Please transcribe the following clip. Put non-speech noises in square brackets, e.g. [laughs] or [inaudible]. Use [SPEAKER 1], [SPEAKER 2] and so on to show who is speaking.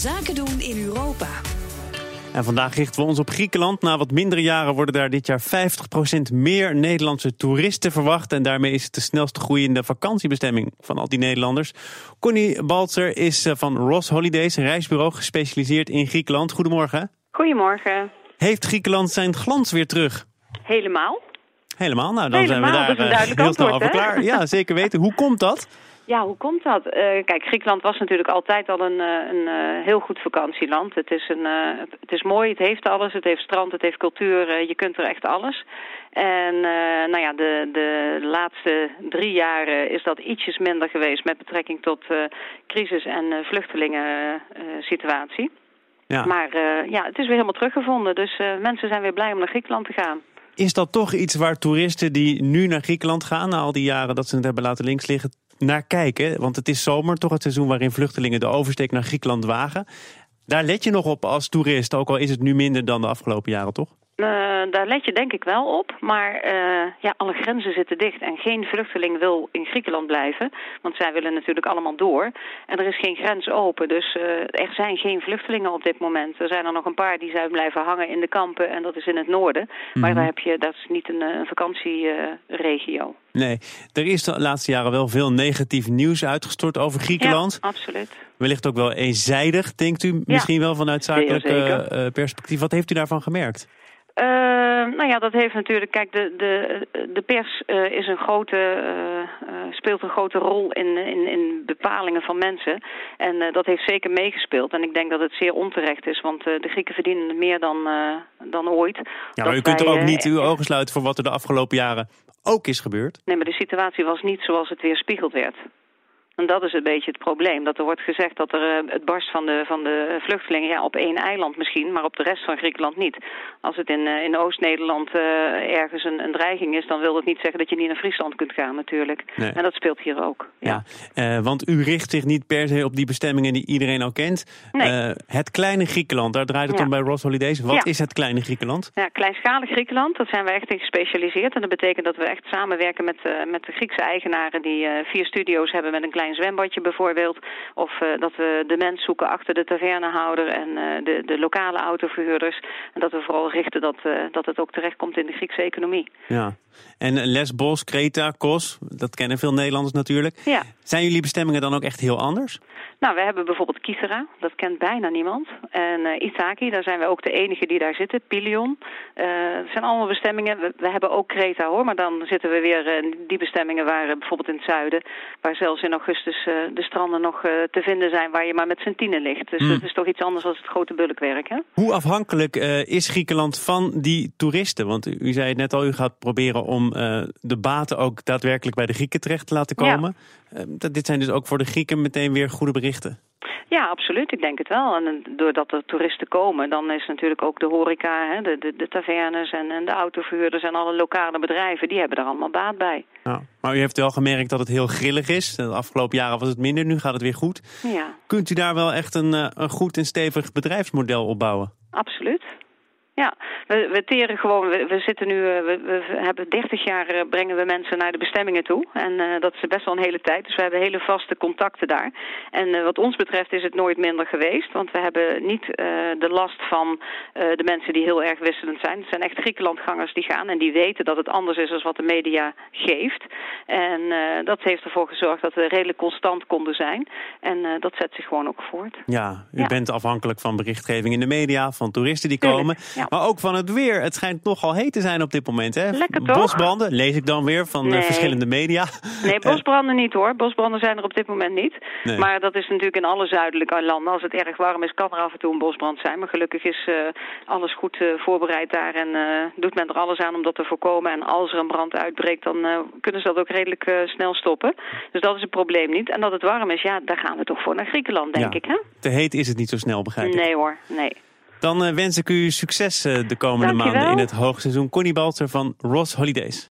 [SPEAKER 1] Zaken doen in Europa.
[SPEAKER 2] En vandaag richten we ons op Griekenland. Na wat mindere jaren worden daar dit jaar 50% meer Nederlandse toeristen verwacht. En daarmee is het de snelst groeiende vakantiebestemming van al die Nederlanders. Connie Balzer is eh, van Ross Holidays, een reisbureau gespecialiseerd in Griekenland. Goedemorgen.
[SPEAKER 3] Goedemorgen.
[SPEAKER 2] Heeft Griekenland zijn glans weer terug?
[SPEAKER 3] Helemaal.
[SPEAKER 2] Helemaal, nou dan
[SPEAKER 3] Helemaal,
[SPEAKER 2] zijn we
[SPEAKER 3] dat is
[SPEAKER 2] daar
[SPEAKER 3] een
[SPEAKER 2] eh,
[SPEAKER 3] duidelijk
[SPEAKER 2] heel snel
[SPEAKER 3] antwoord,
[SPEAKER 2] over klaar. Ja, zeker weten. Hoe komt dat?
[SPEAKER 3] Ja, hoe komt dat? Eh, kijk, Griekenland was natuurlijk altijd al een, eh, een eh, heel goed vakantieland. Het is, een, het is mooi, het heeft alles. Het heeft strand, het heeft cultuur. je kunt er echt alles. En nou ja, de, de laatste drie jaren is dat ietsjes minder geweest met betrekking tot crisis en vluchtelingen-situatie.
[SPEAKER 2] Ja.
[SPEAKER 3] Maar ja, het is weer helemaal teruggevonden. Dus mensen zijn weer blij om naar Griekenland te gaan.
[SPEAKER 2] Is dat toch iets waar toeristen die nu naar Griekenland gaan, na al die jaren dat ze het hebben laten links liggen, naar kijken? Want het is zomer, toch het seizoen waarin vluchtelingen de oversteek naar Griekenland wagen. Daar let je nog op als toerist, ook al is het nu minder dan de afgelopen jaren, toch?
[SPEAKER 3] Uh, daar let je denk ik wel op, maar uh, ja, alle grenzen zitten dicht en geen vluchteling wil in Griekenland blijven, want zij willen natuurlijk allemaal door. En er is geen grens open, dus uh, er zijn geen vluchtelingen op dit moment. Er zijn er nog een paar die zijn blijven hangen in de kampen en dat is in het noorden, mm -hmm. maar daar heb je, dat is niet een, een vakantieregio.
[SPEAKER 2] Nee, er is de laatste jaren wel veel negatief nieuws uitgestort over Griekenland.
[SPEAKER 3] Ja, absoluut.
[SPEAKER 2] Wellicht ook wel eenzijdig, denkt u, misschien ja, wel vanuit zakelijk perspectief. Wat heeft u daarvan gemerkt?
[SPEAKER 3] Uh, nou ja, dat heeft natuurlijk. Kijk, de, de, de pers uh, is een grote, uh, speelt een grote rol in, in, in bepalingen van mensen. En dat heeft zeker meegespeeld. En ik denk dat het zeer onterecht is, want de Grieken verdienen meer dan, dan ooit.
[SPEAKER 2] Ja, maar u kunt er ook niet uw ogen sluiten voor wat er de afgelopen jaren ook is gebeurd.
[SPEAKER 3] Nee, maar de situatie was niet zoals het weerspiegeld werd. En dat is een beetje het probleem. Dat er wordt gezegd dat er uh, het barst van de, van de vluchtelingen ja, op één eiland misschien, maar op de rest van Griekenland niet. Als het in, uh, in Oost-Nederland uh, ergens een, een, dreiging is, dan wil dat niet zeggen dat je niet naar Friesland kunt gaan natuurlijk. Nee. En dat speelt hier ook. Ja.
[SPEAKER 2] ja. want u richt zich niet per se op die bestemmingen die iedereen al kent.
[SPEAKER 3] Nee.
[SPEAKER 2] het kleine Griekenland, daar draait het
[SPEAKER 3] ja.
[SPEAKER 2] om bij Ross Holidays. Wat is het kleine Griekenland?
[SPEAKER 3] Ja, kleinschalig Griekenland, dat zijn we echt in gespecialiseerd. En dat betekent dat we echt samenwerken met, met de Griekse eigenaren die vier studio's hebben met een klein zwembadje bijvoorbeeld. Of uh, dat we de mens zoeken achter de tavernehouder en uh, de, de lokale autoverhuurders. En dat we vooral richten dat, uh, dat het ook terechtkomt in de Griekse economie.
[SPEAKER 2] Ja, en Lesbos, Kreta, Kos, dat kennen veel Nederlanders natuurlijk.
[SPEAKER 3] Ja.
[SPEAKER 2] Zijn jullie bestemmingen dan ook echt heel anders?
[SPEAKER 3] Nou, we hebben bijvoorbeeld Kisera, dat kent bijna niemand. En uh, Ithaki, daar zijn we ook de enige die daar zitten. Pilion. Uh, dat zijn allemaal bestemmingen. We, we, hebben ook Kreta hoor, maar dan zitten we weer in uh, die bestemmingen waar bijvoorbeeld in het zuiden, waar zelfs in augustus de stranden nog te vinden zijn waar je maar met z'n tienen ligt. Dus mm. dat is toch iets anders dan het grote bulkwerk. Hè?
[SPEAKER 2] Hoe afhankelijk is Griekenland van die toeristen? Want u zei het net al, u gaat proberen om de baten ook daadwerkelijk bij de Grieken terecht te laten komen. Ja. dit zijn dus ook voor de Grieken meteen weer goede berichten.
[SPEAKER 3] Ja, absoluut. Ik denk het wel. En doordat er toeristen komen, dan is natuurlijk ook de horeca, hè, de, de, de tavernes en, en de autoverhuurders en alle lokale bedrijven, die hebben er allemaal baat bij.
[SPEAKER 2] Ja, maar u heeft wel gemerkt dat het heel grillig is. De afgelopen jaren was het minder, nu gaat het weer goed.
[SPEAKER 3] Ja.
[SPEAKER 2] Kunt u daar wel echt een, een goed en stevig bedrijfsmodel opbouwen?
[SPEAKER 3] Absoluut. Ja, we, we teren gewoon, we, we zitten nu, we, we, hebben 30 jaar uh, brengen we mensen naar de bestemmingen toe. En uh, dat is best wel een hele tijd, dus we hebben hele vaste contacten daar. En uh, wat ons betreft is het nooit minder geweest, want we hebben niet de last van de mensen die heel erg wisselend zijn. Het zijn echt Griekenlandgangers die gaan en die weten dat het anders is dan wat de media geeft. En dat heeft ervoor gezorgd dat we redelijk constant konden zijn. En dat zet zich gewoon ook voort.
[SPEAKER 2] Ja, u ja. bent afhankelijk van berichtgeving in de media, van toeristen die komen.
[SPEAKER 3] Ja.
[SPEAKER 2] Maar ook van het weer. Het schijnt nogal heet te zijn op dit moment. Hè?
[SPEAKER 3] Lekker toch?
[SPEAKER 2] Bosbranden, lees ik dan weer van
[SPEAKER 3] nee.
[SPEAKER 2] verschillende media.
[SPEAKER 3] Nee, [laughs] bosbranden niet hoor. Bosbranden zijn er op dit moment niet. Nee. Maar dat is natuurlijk in alle zuidelijke landen. Als het erg warm is, kan er af en toe een bosbrand zijn. Maar gelukkig is uh, alles goed uh, voorbereid daar. En uh, doet men er alles aan om dat te voorkomen. En als er een brand uitbreekt, dan kunnen ze dat ook redelijk snel stoppen. Dus dat is het probleem niet. En dat het warm is, ja, daar gaan we toch voor naar Griekenland, denk
[SPEAKER 2] ja.
[SPEAKER 3] ik. Hè?
[SPEAKER 2] Te heet is het niet zo snel, begrijp ik.
[SPEAKER 3] Nee hoor, nee.
[SPEAKER 2] Dan uh, wens ik u succes uh, de komende
[SPEAKER 3] Dankjewel.
[SPEAKER 2] maanden in het hoogseizoen. Connie Balter van Ross Holidays.